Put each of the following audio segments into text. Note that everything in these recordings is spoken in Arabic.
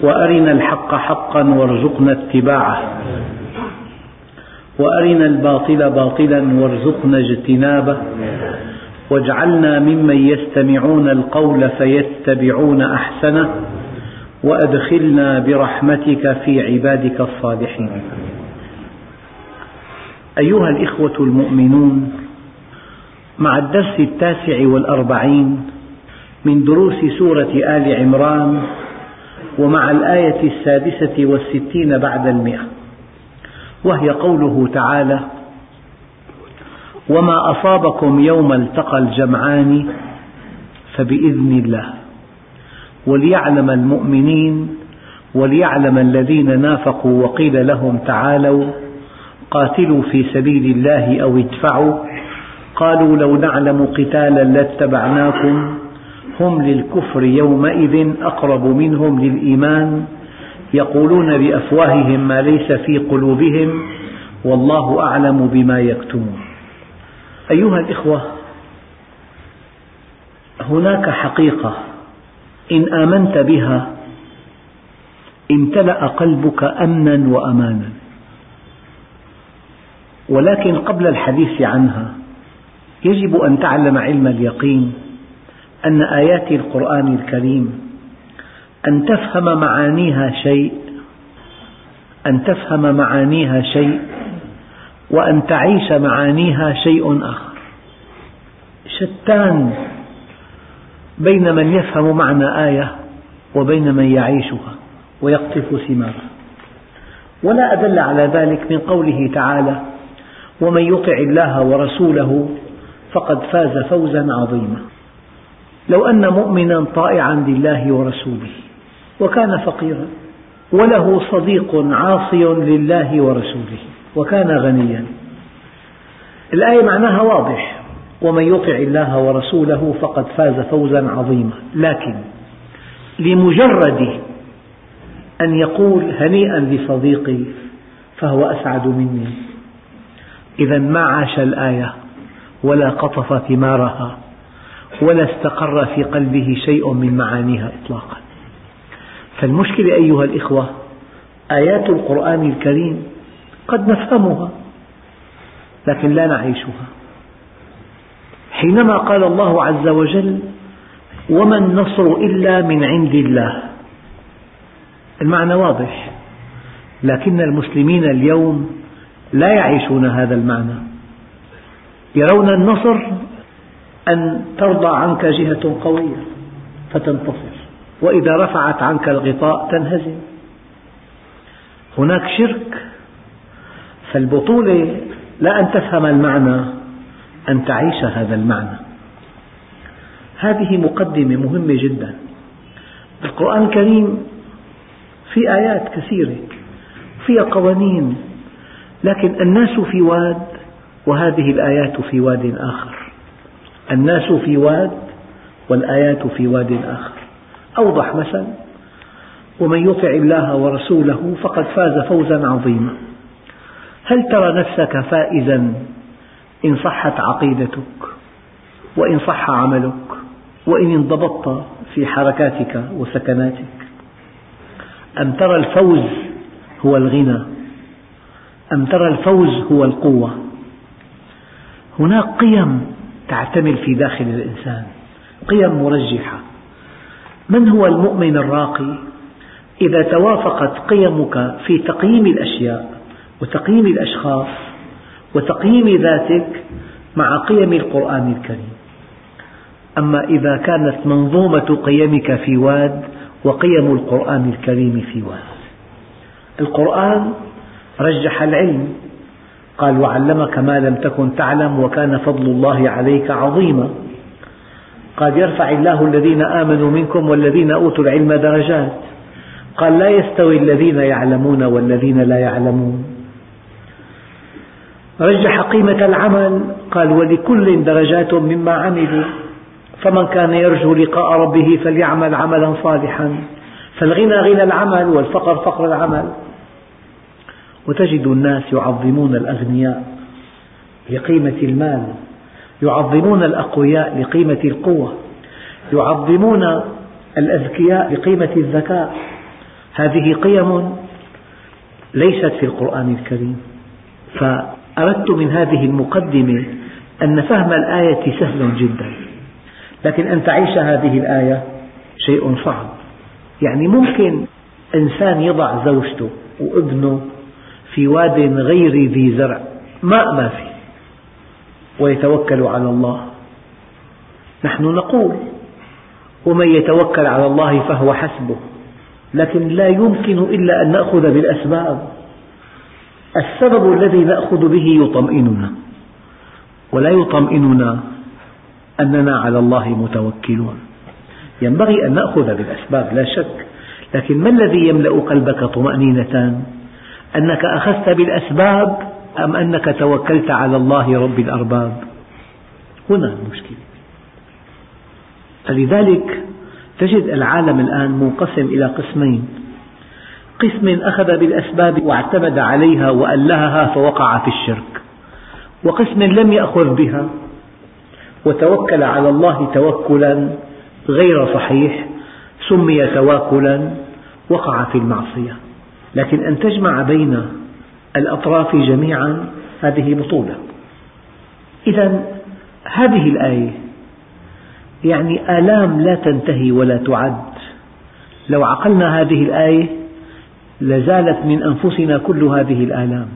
وأرنا الحق حقا وارزقنا اتباعه. وأرنا الباطل باطلا وارزقنا اجتنابه. واجعلنا ممن يستمعون القول فيتبعون أحسنه. وأدخلنا برحمتك في عبادك الصالحين. أيها الإخوة المؤمنون مع الدرس التاسع والأربعين من دروس سورة آل عمران ومع الآية السادسة والستين بعد المئة. وهي قوله تعالى وما أصابكم يوم التقى الجمعان فبإذن الله. وليعلم المؤمنين وليعلم الذين نافقوا وقيل لهم تعالوا قاتلوا في سبيل الله أو ادفعوا. قالوا لو نعلم قتالا لاتبعناكم هم للكفر يومئذ أقرب منهم للإيمان يقولون بأفواههم ما ليس في قلوبهم والله أعلم بما يكتمون. أيها الإخوة هناك حقيقة إن آمنت بها امتلأ قلبك أمنا وأمانا. ولكن قبل الحديث عنها يجب أن تعلم علم اليقين. أن آيات القرآن الكريم أن تفهم معانيها شيء أن تفهم معانيها شيء وأن تعيش معانيها شيء آخر. شتان بين من يفهم معنى آية وبين من يعيشها ويقطف ثمارها. ولا أدل على ذلك من قوله تعالى ومن يطع الله ورسوله فقد فاز فوزا عظيما. لو أن مؤمنا طائعا لله ورسوله وكان فقيرا وله صديق عاصي لله ورسوله وكان غنيا. الآية معناها واضح. ومن يطع الله ورسوله فقد فاز فوزا عظيما. لكن لمجرد أن يقول هنيئا لصديقي فهو أسعد مني. إذا ما عاش الآية ولا قطف ثمارها. ولا استقر في قلبه شيء من معانيها إطلاقا. فالمشكلة أيها الإخوة آيات القرآن الكريم قد نفهمها لكن لا نعيشها. حينما قال الله عز وجل وما النصر إلا من عند الله. المعنى واضح لكن المسلمين اليوم لا يعيشون هذا المعنى. يرون النصر أن ترضى عنك جهة قوية فتنتصر. وإذا رفعت عنك الغطاء تنهزم. هناك شرك فالبطولة لا أن تفهم المعنى أن تعيش هذا المعنى. هذه مقدمة مهمة جدا. القرآن الكريم في آيات كثيرة فيها قوانين لكن الناس في واد وهذه الآيات في واد آخر. الناس في واد والآيات في واد آخر. أوضح مثل ومن يطع الله ورسوله فقد فاز فوزا عظيما. هل ترى نفسك فائزا؟ إن صحت عقيدتك وإن صح عملك وإن انضبطت في حركاتك وسكناتك. أم ترى الفوز هو الغنى؟ أم ترى الفوز هو القوة؟ هناك قيم تعتمل في داخل الإنسان. قيم مرجحة. من هو المؤمن الراقي؟ إذا توافقت قيمك في تقييم الأشياء وتقييم الأشخاص وتقييم ذاتك مع قيم القرآن الكريم. أما إذا كانت منظومة قيمك في واد وقيم القرآن الكريم في واد. القرآن رجح العلم قال وعلمك ما لم تكن تعلم وكان فضل الله عليك عظيما. قال يرفع الله الذين آمنوا منكم والذين أوتوا العلم درجات. قال لا يستوي الذين يعلمون والذين لا يعلمون. رجح قيمة العمل. قال ولكل درجات مما عملوا فمن كان يرجو لقاء ربه فليعمل عملا صالحا. فالغنى غنى العمل والفقر فقر العمل. وتجد الناس يعظمون الأغنياء لقيمة المال يعظمون الأقوياء لقيمة القوة يعظمون الأذكياء لقيمة الذكاء. هذه قيم ليست في القرآن الكريم. فأردت من هذه المقدمة أن فهم الآية سهل جدا لكن أن تعيش هذه الآية شيء صعب. يعني ممكن إنسان يضع زوجته وابنه في واد غير ذي زرع. ماء ما في. ويتوكل على الله. نحن نقول ومن يتوكل على الله فهو حسبه. لكن لا يمكن إلا أن نأخذ بالأسباب. السبب الذي نأخذ به يطمئننا. ولا يطمئننا أننا على الله متوكلون. ينبغي أن نأخذ بالأسباب لا شك. لكن ما الذي يملأ قلبك طمأنينة أنك أخذت بالأسباب أم أنك توكلت على الله رب الأرباب؟ هنا المشكلة. فلذلك تجد العالم الآن منقسم إلى قسمين. قسم أخذ بالأسباب واعتمد عليها وألهها فوقع في الشرك. وقسم لم يأخذ بها. وتوكل على الله توكلا غير صحيح سمي تواكلا وقع في المعصية. لكن أن تجمع بين الأطراف جميعا هذه بطولة. إذا هذه الآية يعني آلام لا تنتهي ولا تعد. لو عقلنا هذه الآية لزالت من أنفسنا كل هذه الآلام.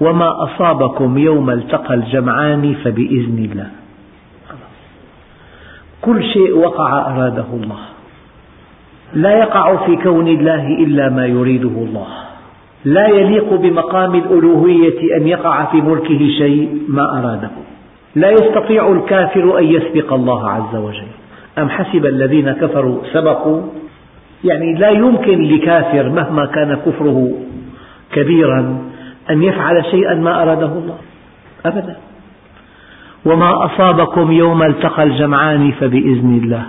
وما أصابكم يوم التقى الجمعان فبإذن الله. كل شيء وقع أراده الله. لا يقع في كون الله إلا ما يريده الله. لا يليق بمقام الألوهية أن يقع في ملكه شيء ما أراده. لا يستطيع الكافر أن يسبق الله عز وجل. أم حسب الذين كفروا سبقوا؟ يعني لا يمكن لكافر مهما كان كفره كبيرا أن يفعل شيئا ما أراده الله. أبدا. وما أصابكم يوم التقى الجمعان فبإذن الله.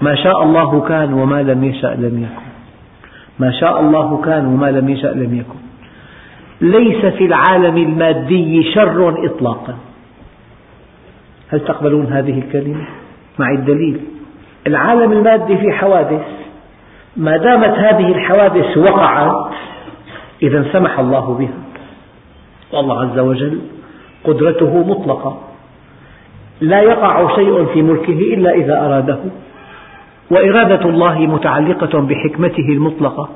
ما شاء الله كان وما لم يشأ لم يكن. ما شاء الله كان وما لم يشأ لم يكن. ليس في العالم المادي شر إطلاقا. هل تقبلون هذه الكلمة؟ مع الدليل. العالم المادي في حوادث ما دامت هذه الحوادث وقعت إذا سمح الله بها. والله عز وجل قدرته مطلقة. لا يقع شيء في ملكه إلا إذا أراده. وإرادة الله متعلقة بحكمته المطلقة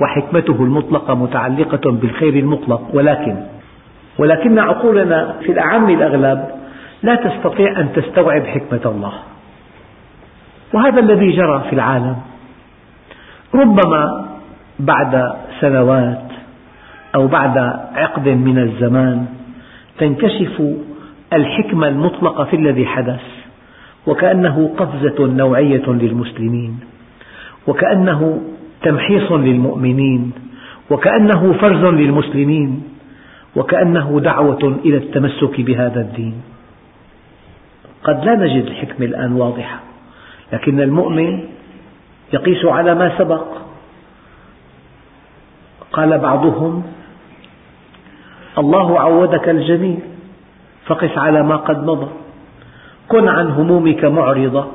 وحكمته المطلقة متعلقة بالخير المطلق. ولكن ولكن عقولنا في الأعم الأغلب لا تستطيع أن تستوعب حكمة الله. وهذا الذي جرى في العالم. ربما بعد سنوات أو بعد عقد من الزمان تنكشف الحكمة المطلقة في الذي حدث. وكأنه قفزة نوعية للمسلمين وكأنه تمحيص للمؤمنين وكأنه فرز للمسلمين وكأنه دعوة إلى التمسك بهذا الدين. قد لا نجد الحكمة الآن واضحة لكن المؤمن يقيس على ما سبق. قال بعضهم الله عودك الجميل فقس على ما قد مضى. كن عن همومك معرضة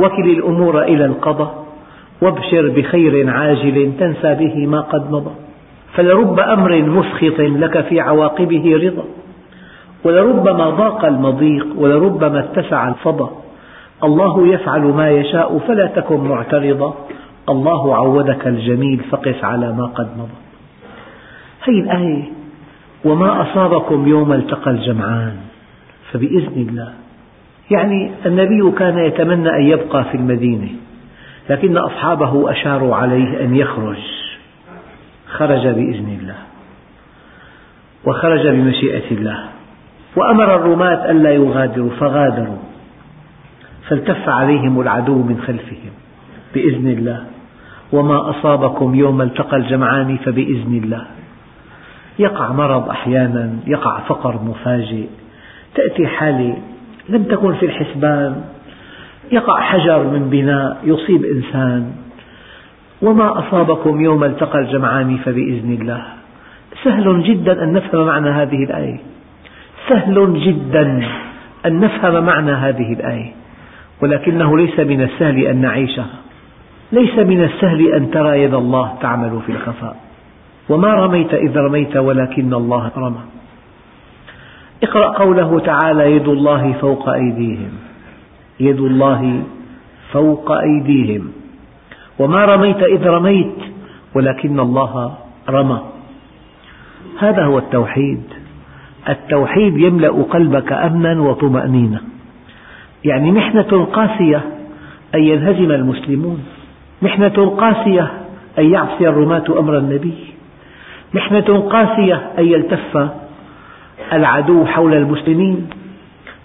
وكل الأمور إلى القضاء وابشر بخير عاجل تنسى به ما قد مضى. فلرب أمر مسخط لك في عواقبه رضا. ولربما ضاق المضيق ولربما اتسع الفضا الله يفعل ما يشاء فلا تكن معترضا. الله عودك الجميل فقس على ما قد مضى. هذه الآية وما أصابكم يوم التقى الجمعان فبإذن الله. يعني النبي كان يتمنى أن يبقى في المدينة لكن أصحابه أشاروا عليه أن يخرج. خرج بإذن الله. وخرج بمشيئة الله. وأمر الرماة ألا يغادروا فغادروا. فالتف عليهم العدو من خلفهم بإذن الله. وما أصابكم يوم التقى الجمعان فبإذن الله. يقع مرض أحيانا يقع فقر مفاجئ. تأتي حالة لم تكن في الحسبان. يقع حجر من بناء يصيب إنسان. وما أصابكم يوم التقى الجمعان فبإذن الله. سهل جدا أن نفهم معنى هذه الآية. سهل جدا أن نفهم معنى هذه الآية. ولكنه ليس من السهل أن نعيشها. ليس من السهل أن ترى يد الله تعمل في الخفاء. وما رميت إذ رميت ولكن الله رمى. اقرأ قوله تعالى يد الله فوق أيديهم. يد الله فوق أيديهم. وما رميت إذ رميت ولكن الله رمى. هذا هو التوحيد. التوحيد يملأ قلبك أمنا وطمأنينة. يعني محنة قاسية أن ينهزم المسلمون. محنة قاسية أن يعصي الرماة أمر النبي. محنة قاسية أن يلتف العدو حول المسلمين.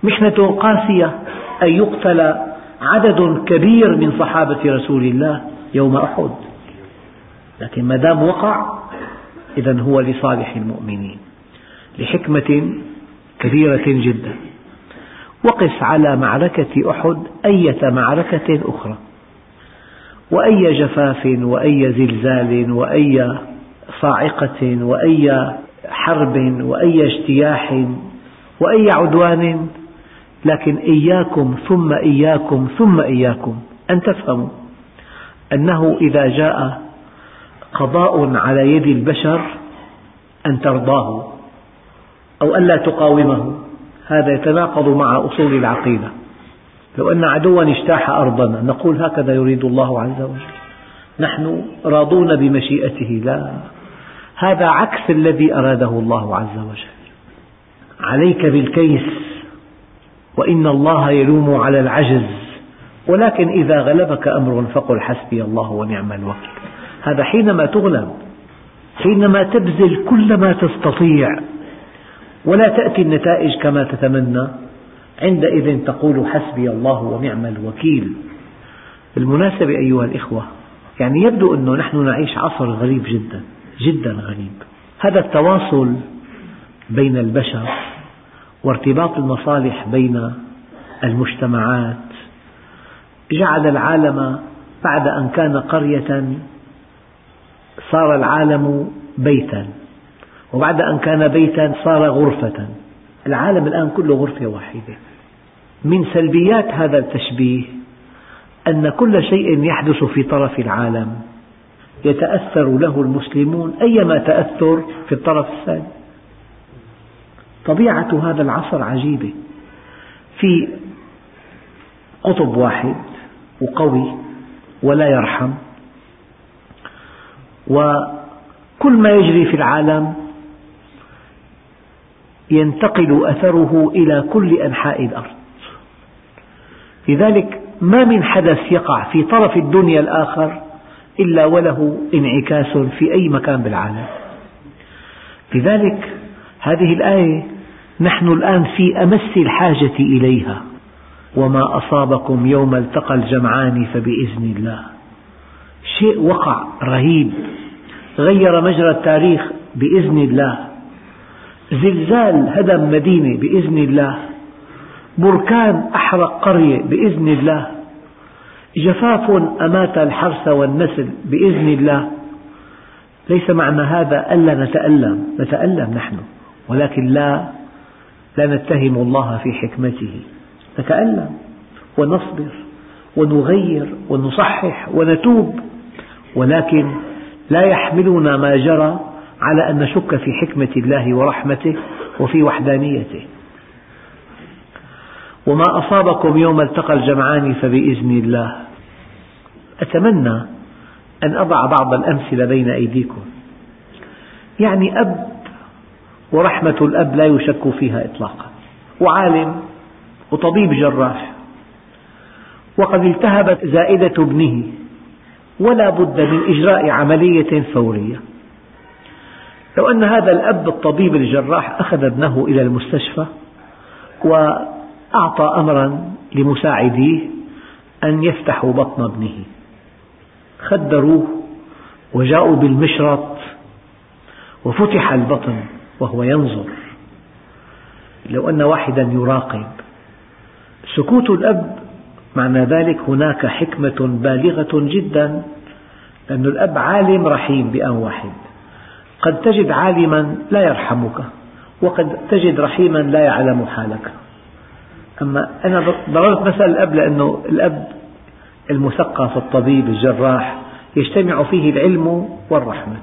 محنة قاسية أن يقتل عدد كبير من صحابة رسول الله يوم أحد. لكن ما دام وقع إذا هو لصالح المؤمنين لحكمة كبيرة جدا. وقس على معركة أحد أية معركة أخرى. وأي جفاف وأي زلزال وأي صاعقة وأي حرب وأي اجتياح وأي عدوان لكن إياكم ثم إياكم ثم إياكم أن تفهموا أنه إذا جاء قضاء على يد البشر أن ترضاه أو ألا تقاومه. هذا يتناقض مع أصول العقيدة. لو أن عدوا اجتاح أرضنا نقول هكذا يريد الله عز وجل. نحن راضون بمشيئته لا. هذا عكس الذي أراده الله عز وجل. عليك بالكيس وإن الله يلوم على العجز ولكن إذا غلبك أمر فقل حسبي الله ونعم الوكيل. هذا حينما تغلب حينما تبذل كل ما تستطيع ولا تأتي النتائج كما تتمنى عندئذ تقول حسبي الله ونعم الوكيل. بالمناسبة أيها الإخوة يعني يبدو أنه نحن نعيش عصر غريب جدا. جدا غريب. هذا التواصل بين البشر وارتباط المصالح بين المجتمعات جعل العالم بعد أن كان قرية صار العالم بيتا وبعد أن كان بيتا صار غرفة. العالم الآن كله غرفة واحدة. من سلبيات هذا التشبيه أن كل شيء يحدث في طرف العالم. يتأثر له المسلمون أيما تأثر في الطرف الثاني. طبيعة هذا العصر عجيبة. في قطب واحد وقوي ولا يرحم وكل ما يجري في العالم ينتقل أثره إلى كل أنحاء الأرض. لذلك ما من حدث يقع في طرف الدنيا الآخر إلا وله انعكاس في أي مكان بالعالم. لذلك هذه الآية نحن الآن في أمس الحاجة إليها. وما أصابكم يوم التقى الجمعان فبإذن الله. شيء وقع رهيب. غير مجرى التاريخ بإذن الله. زلزال هدم مدينة بإذن الله. بركان أحرق قرية بإذن الله. جفاف أمات الحرث والنسل بإذن الله. ليس معنى هذا ألا نتألم نتألم نحن ولكن لا لا نتهم الله في حكمته. نتألم ونصبر ونغير ونصحح ونتوب ولكن لا يحملنا ما جرى على أن نشك في حكمة الله ورحمته وفي وحدانيته. وما أصابكم يوم التقى الجمعان فبإذن الله. أتمنى أن أضع بعض الأمثلة بين أيديكم. يعني أب ورحمة الأب لا يشك فيها إطلاقا. وعالم وطبيب جراح. وقد التهبت زائدة ابنه. ولا بد من إجراء عملية فورية. لو أن هذا الأب الطبيب الجراح أخذ ابنه إلى المستشفى وأعطى أمرا لمساعديه أن يفتحوا بطن ابنه. خدروه وجاءوا بالمشرط وفتح البطن وهو ينظر. لو أن واحدا يراقب. سكوت الأب معنى ذلك هناك حكمة بالغة جدا لأن الأب عالم رحيم بآن واحد. قد تجد عالما لا يرحمك وقد تجد رحيما لا يعلم حالك. أما أنا ضربت مثل الأب لأنه الأب المثقف الطبيب الجراح يجتمع فيه العلم والرحمة.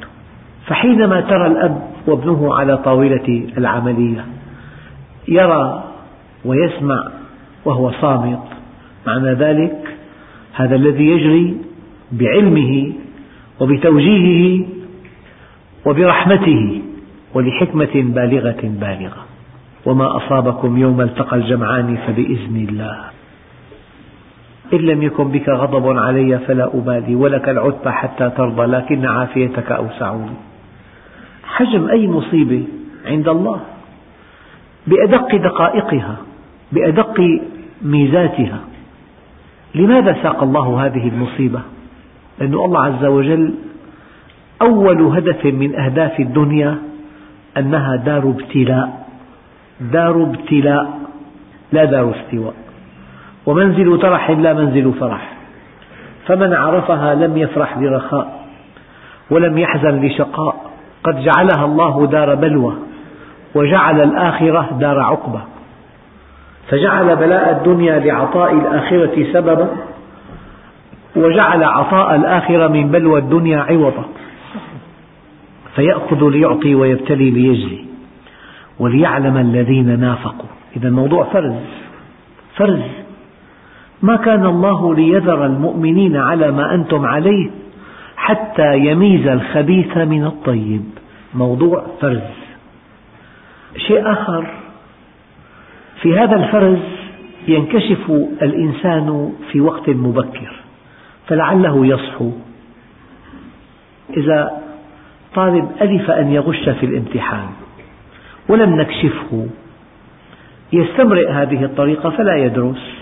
فحينما ترى الأب وابنه على طاولة العملية يرى ويسمع وهو صامت معنى ذلك هذا الذي يجري بعلمه وبتوجيهه وبرحمته ولحكمة بالغة بالغة. وما أصابكم يوم التقى الجمعان فبإذن الله. إن لم يكن بك غضب علي فلا أبالي ولك العتبى حتى ترضى لكن عافيتك أوسع لي حجم أي مصيبة عند الله. بأدق دقائقها بأدق ميزاتها. لماذا ساق الله هذه المصيبة؟ لأن الله عز وجل أول هدف من أهداف الدنيا أنها دار ابتلاء. دار ابتلاء لا دار استواء. ومنزل ترح لا منزل فرح. فمن عرفها لم يفرح لرخاء ولم يحزن لشقاء. قد جعلها الله دار بلوى وجعل الآخرة دار عقبة فجعل بلاء الدنيا لعطاء الآخرة سببا وجعل عطاء الآخرة من بلوى الدنيا عوضا. فيأخذ ليعطي ويبتلي ليجزي. وليعلم الذين نافقوا. إذا الموضوع فرز. فرز. ما كان الله ليذر المؤمنين على ما أنتم عليه حتى يميز الخبيث من الطيب. موضوع فرز. شيء آخر. في هذا الفرز ينكشف الإنسان في وقت مبكر. فلعله يصحو. إذا طالب ألف أن يغش في الامتحان. ولم نكشفه. يستمرئ هذه الطريقة فلا يدرس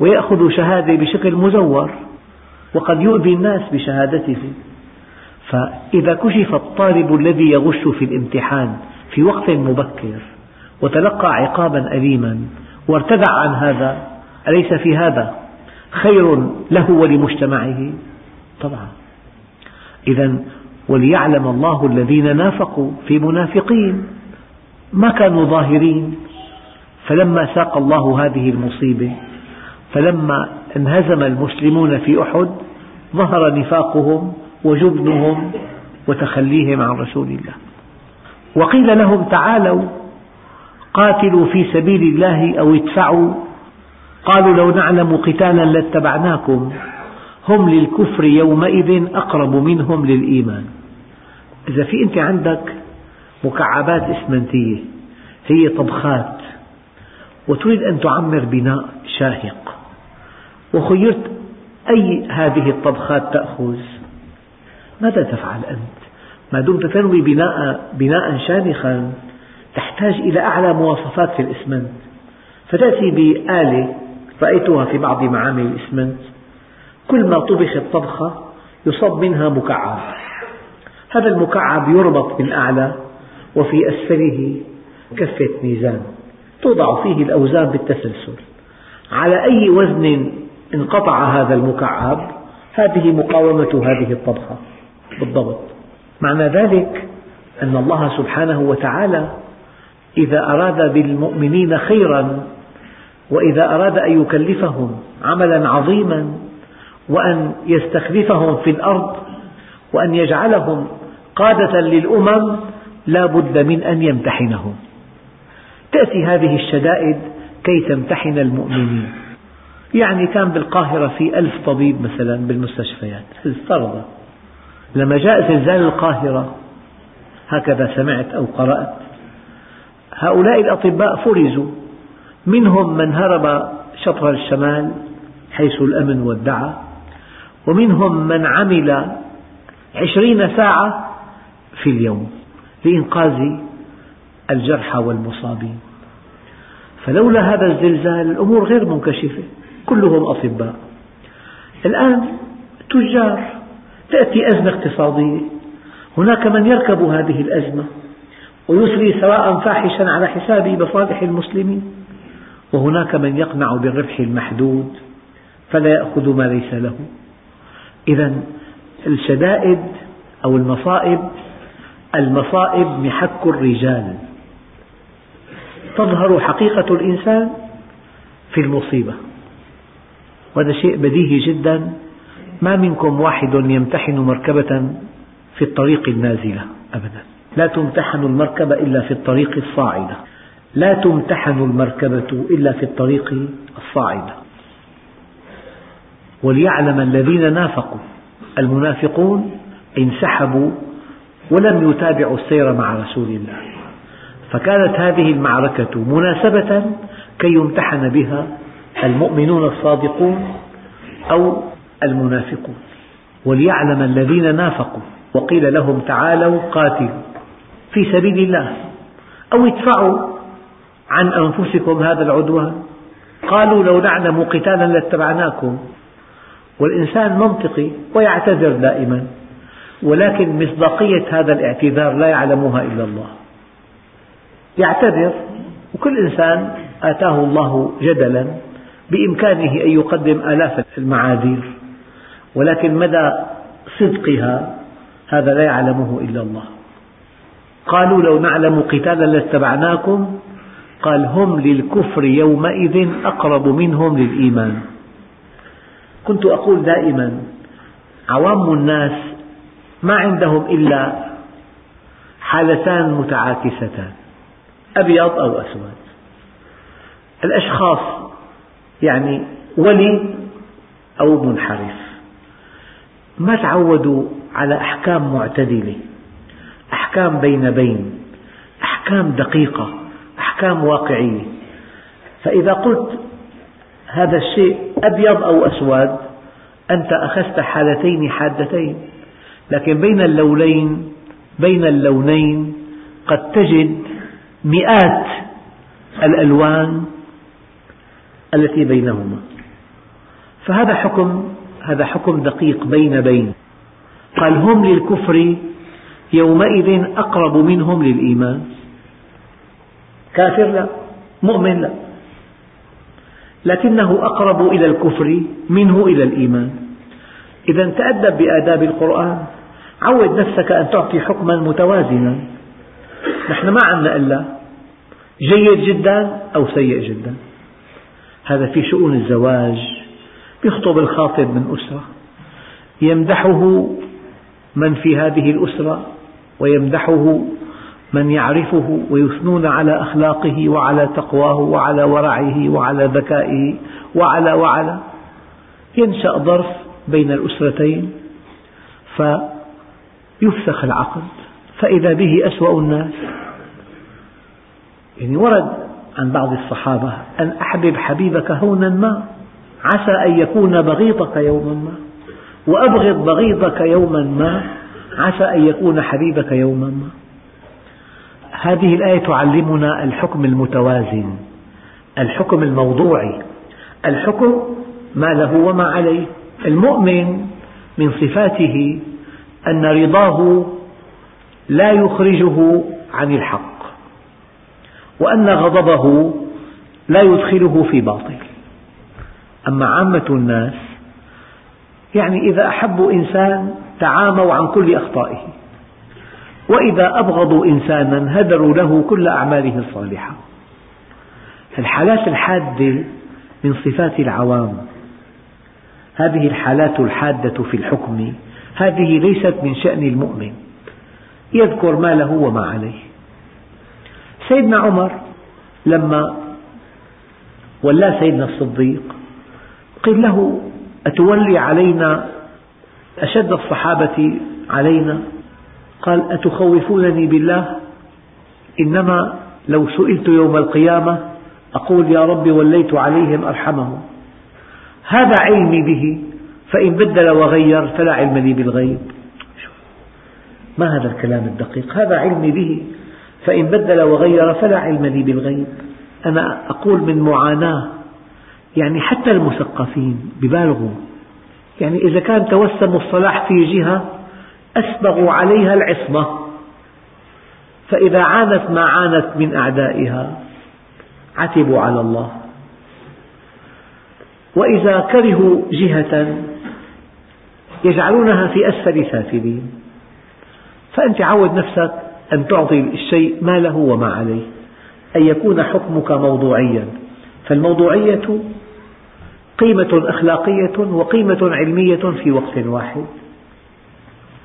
ويأخذ شهادة بشكل مزور وقد يؤذي الناس بشهادته. فإذا كشف الطالب الذي يغش في الامتحان في وقت مبكر وتلقى عقابا أليما وارتدع عن هذا أليس في هذا خير له ولمجتمعه؟ طبعا. إذا وليعلم الله الذين نافقوا في منافقين. ما كانوا ظاهرين. فلما ساق الله هذه المصيبة فلما انهزم المسلمون في أحد ظهر نفاقهم وجبنهم وتخليهم عن رسول الله. وقيل لهم تعالوا قاتلوا في سبيل الله أو ادفعوا. قالوا لو نعلم قتالا لاتبعناكم. هم للكفر يومئذ أقرب منهم للإيمان. إذا في أنت عندك مكعبات إسمنتية هي طبخات وتريد أن تعمر بناء شاهق. وخيرت أي هذه الطبخات تأخذ؟ ماذا تفعل أنت؟ ما دمت تنوي بناء, بناء شامخا تحتاج إلى أعلى مواصفات في الإسمنت. فتأتي بآلة رأيتها في بعض معامل الإسمنت. كل ما طبخت طبخة يصب منها مكعب. هذا المكعب يربط من أعلى وفي أسفله كفة ميزان. توضع فيه الأوزان بالتسلسل. على أي وزن انقطع هذا المكعب؟ هذه مقاومة هذه الطبخة. بالضبط. معنى ذلك أن الله سبحانه وتعالى إذا أراد بالمؤمنين خيرا وإذا أراد أن يكلفهم عملا عظيما وأن يستخلفهم في الأرض وأن يجعلهم قادة للأمم لا بد من أن يمتحنهم تأتي هذه الشدائد كي تمتحن المؤمنين. يعني كان بالقاهرة في ألف طبيب مثلا بالمستشفيات. افترض لما جاء زلزال القاهرة هكذا سمعت أو قرأت هؤلاء الأطباء فرزوا. منهم من هرب شطر الشمال حيث الأمن والدعة ومنهم من عمل عشرين ساعة في اليوم. لإنقاذ الجرحى والمصابين. فلولا هذا الزلزال الأمور غير منكشفة كلهم أطباء. الآن تجار تأتي أزمة اقتصادية. هناك من يركب هذه الأزمة ويسري سواء فاحشا على حساب مصالح المسلمين. وهناك من يقنع بالربح المحدود فلا يأخذ ما ليس له. إذا الشدائد أو المصائب المصائب محك الرجال. تظهر حقيقة الإنسان في المصيبة. وهذا شيء بديهي جدا. ما منكم واحد يمتحن مركبة في الطريق النازلة؟ أبدا. لا تمتحن المركبة إلا في الطريق الصاعدة. لا تمتحن المركبة إلا في الطريق الصاعدة. وليعلم الذين نافقوا المنافقون انسحبوا ولم يتابعوا السير مع رسول الله. فكانت هذه المعركة مناسبة كي يمتحن بها المؤمنون الصادقون أو المنافقون. وليعلم الذين نافقوا وقيل لهم تعالوا قاتلوا في سبيل الله. أو ادفعوا عن أنفسكم هذا العدوان. قالوا لو نعلم قتالا لاتبعناكم. والإنسان منطقي ويعتذر دائما. ولكن مصداقية هذا الاعتذار لا يعلمها إلا الله. يعتذر وكل إنسان آتاه الله جدلا بإمكانه أن يقدم آلاف المعاذير ولكن مدى صدقها هذا لا يعلمه إلا الله. قالوا لو نعلم قتالا لاتبعناكم قال هم للكفر يومئذ أقرب منهم للإيمان. كنت أقول دائما عوام الناس ما عندهم إلا حالتان متعاكستان أبيض أو أسود. الأشخاص يعني ولي أو منحرف. ما تعودوا على أحكام معتدلة أحكام بين بين أحكام دقيقة أحكام واقعية. فإذا قلت هذا الشيء أبيض أو أسود أنت أخذت حالتين حادتين. لكن بين اللونين بين اللونين قد تجد مئات الألوان التي بينهما. فهذا حكم هذا حكم دقيق بين بين. قال هم للكفر يومئذ أقرب منهم للإيمان. كافر لا مؤمن لا. لكنه أقرب إلى الكفر منه إلى الإيمان. إذا تأدب بآداب القرآن. عود نفسك أن تعطي حكما متوازنا. نحن ما عندنا إلا جيد جدا أو سيء جدا. هذا في شؤون الزواج يخطب الخاطب من أسرة يمدحه من في هذه الأسرة ويمدحه من يعرفه ويثنون على أخلاقه وعلى تقواه وعلى ورعه وعلى ذكائه وعلى وعلى. ينشأ ظرف بين الأسرتين فيفسخ العقد فإذا به أسوأ الناس. يعني ورد عن بعض الصحابة أن أحبب حبيبك هونا ما عسى أن يكون بغيضك يوما ما. وأبغض بغيضك يوما ما عسى أن يكون حبيبك يوما ما. هذه الآية تعلمنا الحكم المتوازن الحكم الموضوعي الحكم ما له وما عليه. المؤمن من صفاته أن رضاه لا يخرجه عن الحق وأن غضبه لا يدخله في باطل. أما عامة الناس يعني إذا أحبوا إنسان تعاموا عن كل أخطائه وإذا أبغضوا إنسانا هدروا له كل أعماله الصالحة. الحالات الحادة من صفات العوام هذه الحالات الحادة في الحكم هذه ليست من شأن المؤمن. يذكر ما له وما عليه. سيدنا عمر لما ولى سيدنا الصديق قيل له أتولي علينا؟ أشد الصحابة علينا؟ قال أتخوفونني بالله؟ إنما لو سئلت يوم القيامة أقول يا رب وليت عليهم أرحمهم. هذا علمي به. فإن بدل وغير فلا علم لي بالغيب. ما هذا الكلام الدقيق؟ هذا علمي به. فإن بدل وغير فلا علم لي بالغيب. أنا أقول من معاناة يعني حتى المثقفين ببالغوا. يعني إذا كان توسم الصلاح في جهة أسبغوا عليها العصمة. فإذا عانت ما عانت من أعدائها عتبوا على الله. وإذا كرهوا جهة يجعلونها في أسفل سافلين. فأنت عود نفسك أن تعطي الشيء ما له وما عليه أن يكون حكمك موضوعيا. فالموضوعية قيمة أخلاقية وقيمة علمية في وقت واحد.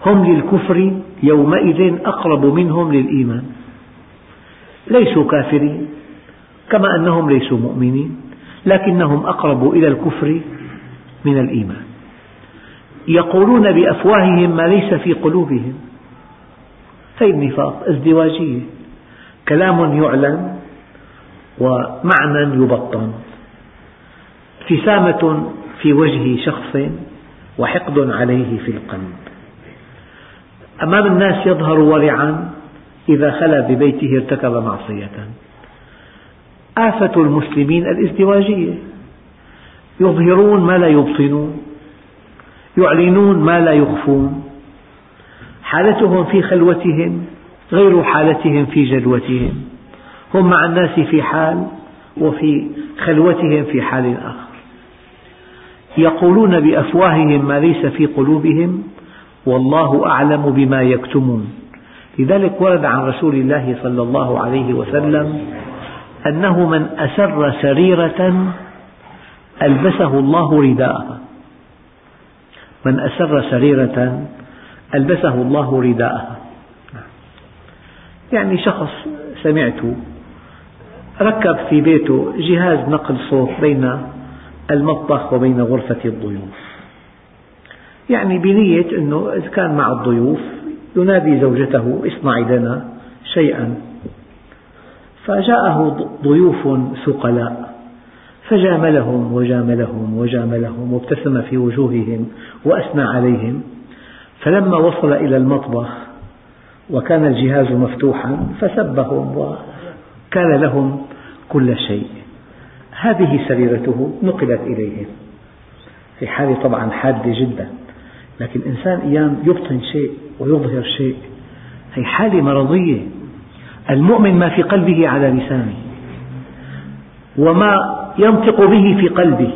هم للكفر يومئذ أقرب منهم للإيمان. ليسوا كافرين كما أنهم ليسوا مؤمنين لكنهم أقرب إلى الكفر من الإيمان. يقولون بأفواههم ما ليس في قلوبهم. هذه النفاق ازدواجية كلام يعلن ومعنى يبطن. ابتسامة في وجه شخص وحقد عليه في القلب. أمام الناس يظهر ورعا إذا خلا ببيته ارتكب معصية. آفة المسلمين الازدواجية. يظهرون ما لا يبطنون. يعلنون ما لا يخفون. حالتهم في خلوتهم غير حالتهم في جلوتهم هم مع الناس في حال وفي خلوتهم في حال آخر. يقولون بأفواههم ما ليس في قلوبهم والله أعلم بما يكتمون. لذلك ورد عن رسول الله صلى الله عليه وسلم أنه من أسر سريرة ألبسه الله رداءها من أسر سريرة ألبسه الله رداءها يعني شخص سمعت ركب في بيته جهاز نقل صوت بين المطبخ وبين غرفة الضيوف. يعني بنية أنه إذا كان مع الضيوف ينادي زوجته اصنعي لنا شيئا. فجاءه ضيوف ثقلاء فجاملهم وجاملهم وجاملهم وابتسم في وجوههم وأثنى عليهم. فلما وصل إلى المطبخ وكان الجهاز مفتوحا فسبهم وكان لهم كل شيء. هذه سريرته نقلت إليهم. في حالة طبعا حادة جدا. لكن الإنسان أيام يبطن شيء ويظهر شيء. هي حالة مرضية. المؤمن ما في قلبه على لسانه. وما ينطق به في قلبه.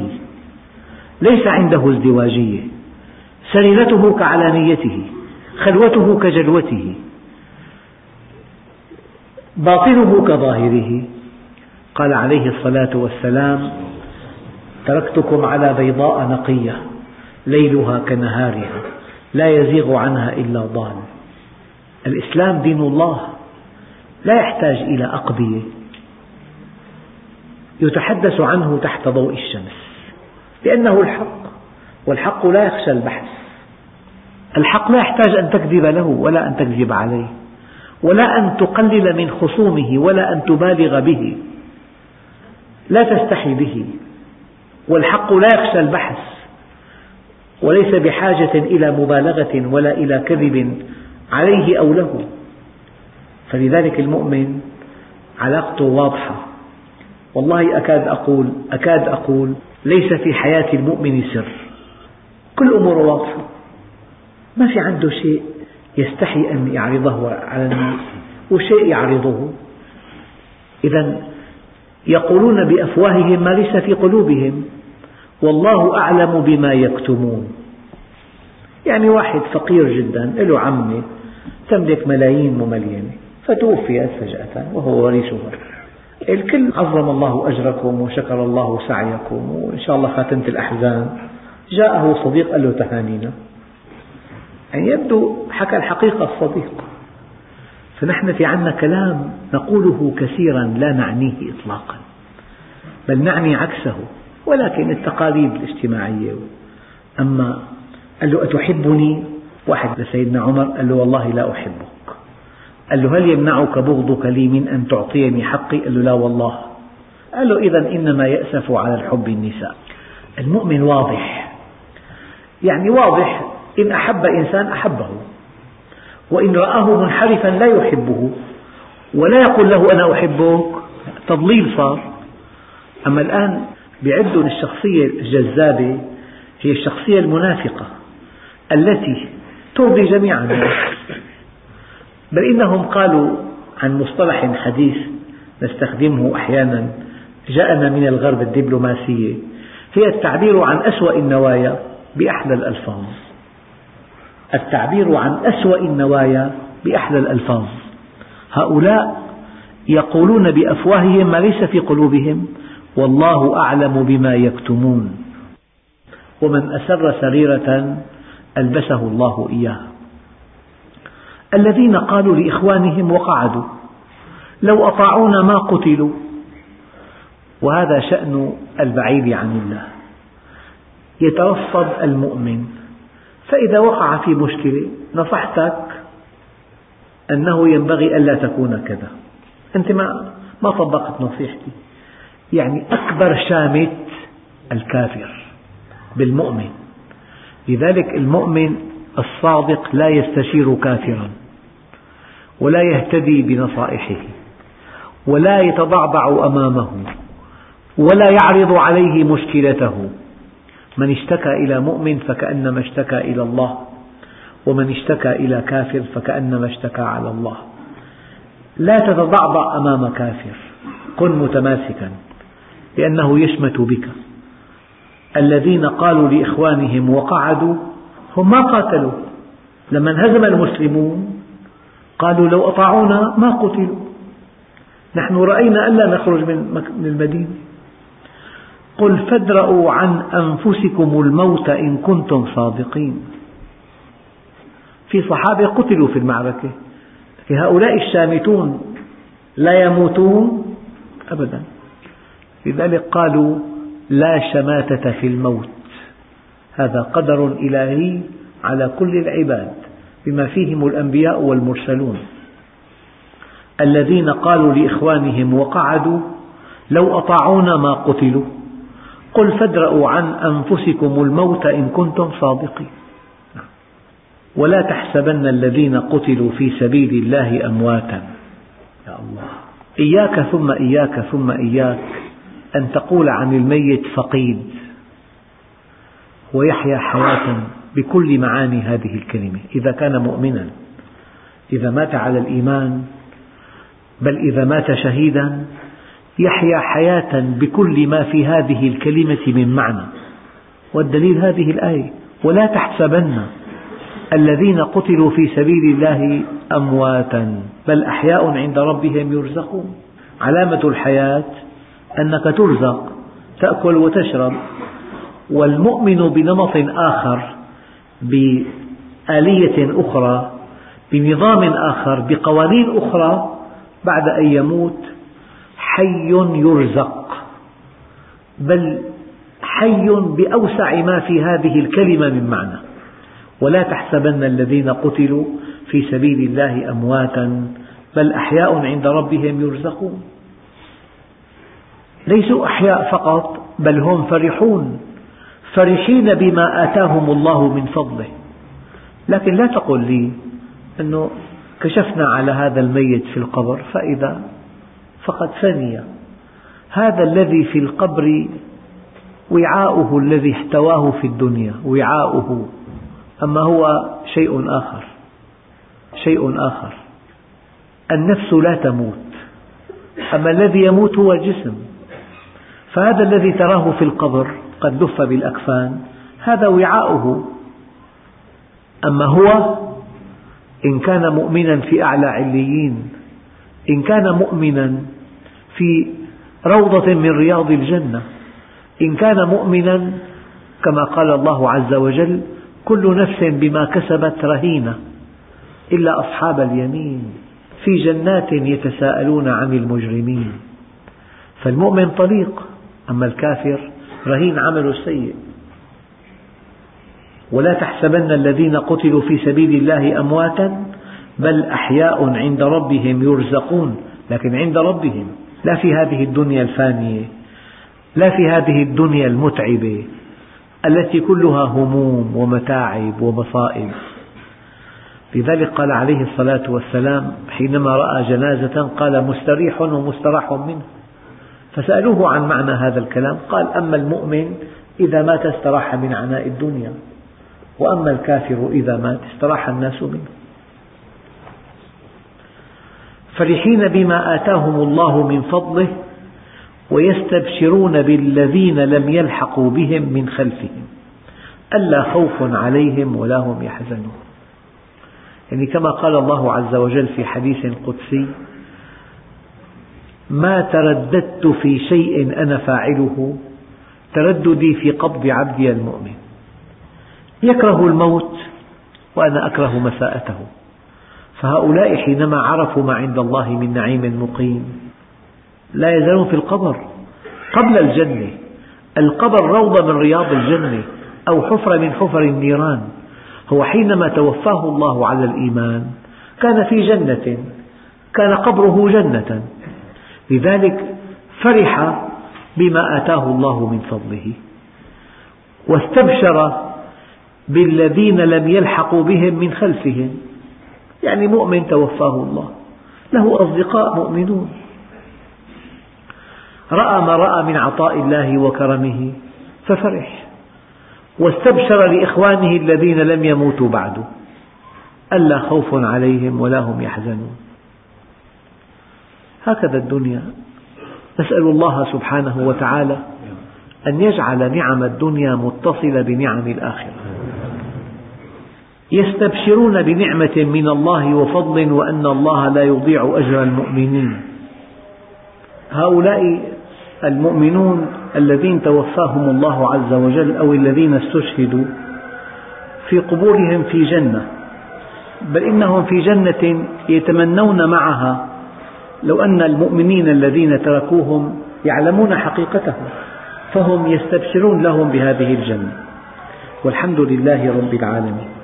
ليس عنده ازدواجية. سريرته كعلانيته خلوته كجلوته. باطنه كظاهره. قال عليه الصلاة والسلام تركتكم على بيضاء نقية ليلها كنهارها لا يزيغ عنها إلا ضال. الإسلام دين الله لا يحتاج إلى أقبية يتحدث عنه تحت ضوء الشمس لأنه الحق والحق لا يخشى البحث. الحق لا يحتاج أن تكذب له ولا أن تكذب عليه ولا أن تقلل من خصومه ولا أن تبالغ به لا تستحي به والحق لا يخشى البحث وليس بحاجة إلى مبالغة ولا إلى كذب عليه أو له. فلذلك المؤمن علاقته واضحة. والله أكاد أقول أكاد أقول ليس في حياة المؤمن سر. كل أموره واضحة. ما في عنده شيء يستحي أن يعرضه على الناس وشيء يعرضه. إذا يقولون بأفواههم ما ليس في قلوبهم والله أعلم بما يكتمون. يعني واحد فقير جدا له عمة تملك ملايين مملينة فتوفيت فجأة وهو وريثها الكل عظم الله أجركم وشكر الله سعيكم وإن شاء الله خاتمة الأحزان. جاءه صديق قال له تهانينا. يعني يبدو حكى الحقيقة الصديق. فنحن في عنا كلام نقوله كثيرا لا نعنيه إطلاقا بل نعني عكسه ولكن التقاليد الاجتماعية. أما قال له أتحبني؟ واحد لسيدنا عمر قال له والله لا أحبك. قال له هل يمنعك بغضك لي من أن تعطيني حقي؟ قال له لا والله. قال له إذا إنما يأسف على الحب النساء. المؤمن واضح. يعني واضح إن أحب إنسان أحبه وإن رآه منحرفا لا يحبه ولا يقول له أنا أحبك. تضليل صار. أما الآن بيعدوا الشخصية الجذابة هي الشخصية المنافقة التي ترضي جميع الناس بل إنهم قالوا عن مصطلح حديث نستخدمه أحيانا جاءنا من الغرب الدبلوماسية هي التعبير عن أسوأ النوايا بأحلى الألفاظ. التعبير عن أسوأ النوايا بأحلى الألفاظ. هؤلاء يقولون بأفواههم ما ليس في قلوبهم والله أعلم بما يكتمون. ومن أسر سريرة ألبسه الله إياها الذين قالوا لإخوانهم وقعدوا لو أطاعونا ما قتلوا. وهذا شأن البعيد عن الله. يترفض المؤمن. فإذا وقع في مشكلة نصحتك أنه ينبغي ألا تكون كذا. أنت ما ما طبقت نصيحتي. يعني أكبر شامت الكافر بالمؤمن. لذلك المؤمن الصادق لا يستشير كافرا ولا يهتدي بنصائحه ولا يتضعضع أمامه ولا يعرض عليه مشكلته. من اشتكى إلى مؤمن فكأنما اشتكى إلى الله ومن اشتكى إلى كافر فكأنما اشتكى على الله. لا تتضعضع أمام كافر كن متماسكا لأنه يشمت بك. الذين قالوا لإخوانهم وقعدوا هم ما قاتلوا. لما انهزم المسلمون قالوا لو أطاعونا ما قتلوا. نحن رأينا ألا نخرج من المدينة. قل فادرءوا عن أنفسكم الموت إن كنتم صادقين. في صحابة قتلوا في المعركة. هؤلاء الشامتون لا يموتون أبدا. لذلك قالوا لا شماتة في الموت. هذا قدر إلهي على كل العباد بما فيهم الأنبياء والمرسلون. الذين قالوا لإخوانهم وقعدوا لو أطاعونا ما قتلوا. قل فادرءوا عن أنفسكم الموت إن كنتم صادقين. ولا تحسبن الذين قتلوا في سبيل الله أمواتا. يا الله. إياك ثم إياك ثم إياك أن تقول عن الميت فقيد. ويحيا حياة بكل معاني هذه الكلمة. إذا كان مؤمنا إذا مات على الإيمان بل إذا مات شهيدا يحيا حياة بكل ما في هذه الكلمة من معنى. والدليل هذه الآية ولا تحسبن الذين قتلوا في سبيل الله أمواتا بل أحياء عند ربهم يرزقون. علامة الحياة أنك ترزق تأكل وتشرب والمؤمن بنمط آخر بآلية أخرى بنظام آخر بقوانين أخرى بعد أن يموت حي يرزق. بل حي بأوسع ما في هذه الكلمة من معنى. ولا تحسبن الذين قتلوا في سبيل الله أمواتا بل أحياء عند ربهم يرزقون. ليسوا أحياء فقط بل هم فرحون. فرحين بما آتاهم الله من فضله. لكن لا تقل لي أنه كشفنا على هذا الميت في القبر فإذا فقد فني. هذا الذي في القبر وعاؤه الذي احتواه في الدنيا وعاؤه. أما هو شيء آخر. شيء آخر. النفس لا تموت. أما الذي يموت هو الجسم. فهذا الذي تراه في القبر قد لف بالأكفان هذا وعاؤه. أما هو إن كان مؤمنا في أعلى عليين إن كان مؤمنا في روضة من رياض الجنة. إن كان مؤمنا كما قال الله عز وجل كل نفس بما كسبت رهينة إلا أصحاب اليمين في جنات يتساءلون عن المجرمين. فالمؤمن طليق أما الكافر رهين عمله السيء. ولا تحسبن الذين قتلوا في سبيل الله أمواتا بل أحياء عند ربهم يرزقون لكن عند ربهم. لا في هذه الدنيا الفانية لا في هذه الدنيا المتعبة التي كلها هموم ومتاعب ومصائب لذلك قال عليه الصلاة والسلام حينما رأى جنازة قال مستريح ومستراح منه. فسألوه عن معنى هذا الكلام قال أما المؤمن إذا مات استراح من عناء الدنيا وأما الكافر إذا مات استراح الناس منه. فرحين بما آتاهم الله من فضله ويستبشرون بالذين لم يلحقوا بهم من خلفهم. ألا خوف عليهم ولا هم يحزنون. يعني كما قال الله عز وجل في حديث قدسي ما ترددت في شيء أنا فاعله ترددي في قبض عبدي المؤمن. يكره الموت وأنا أكره مساءته. فهؤلاء حينما عرفوا ما عند الله من نعيم مقيم لا يزالون في القبر. قبل الجنة القبر روضة من رياض الجنة أو حفرة من حفر النيران. هو حينما توفاه الله على الإيمان كان في جنة كان قبره جنة. لذلك فرح بما آتاه الله من فضله. واستبشر بالذين لم يلحقوا بهم من خلفهم. يعني مؤمن توفاه الله. له أصدقاء مؤمنون. رأى ما رأى من عطاء الله وكرمه ففرح. واستبشر لإخوانه الذين لم يموتوا بعد. ألا خوف عليهم ولا هم يحزنون. هكذا الدنيا. نسأل الله سبحانه وتعالى أن يجعل نعم الدنيا متصلة بنعم الآخرة. يستبشرون بنعمة من الله وفضل وأن الله لا يضيع أجر المؤمنين. هؤلاء المؤمنون الذين توفاهم الله عز وجل أو الذين استشهدوا في قبورهم في جنة بل إنهم في جنة يتمنون معها لو أن المؤمنين الذين تركوهم يعلمون حقيقتهم فهم يستبشرون لهم بهذه الجنة. والحمد لله رب العالمين.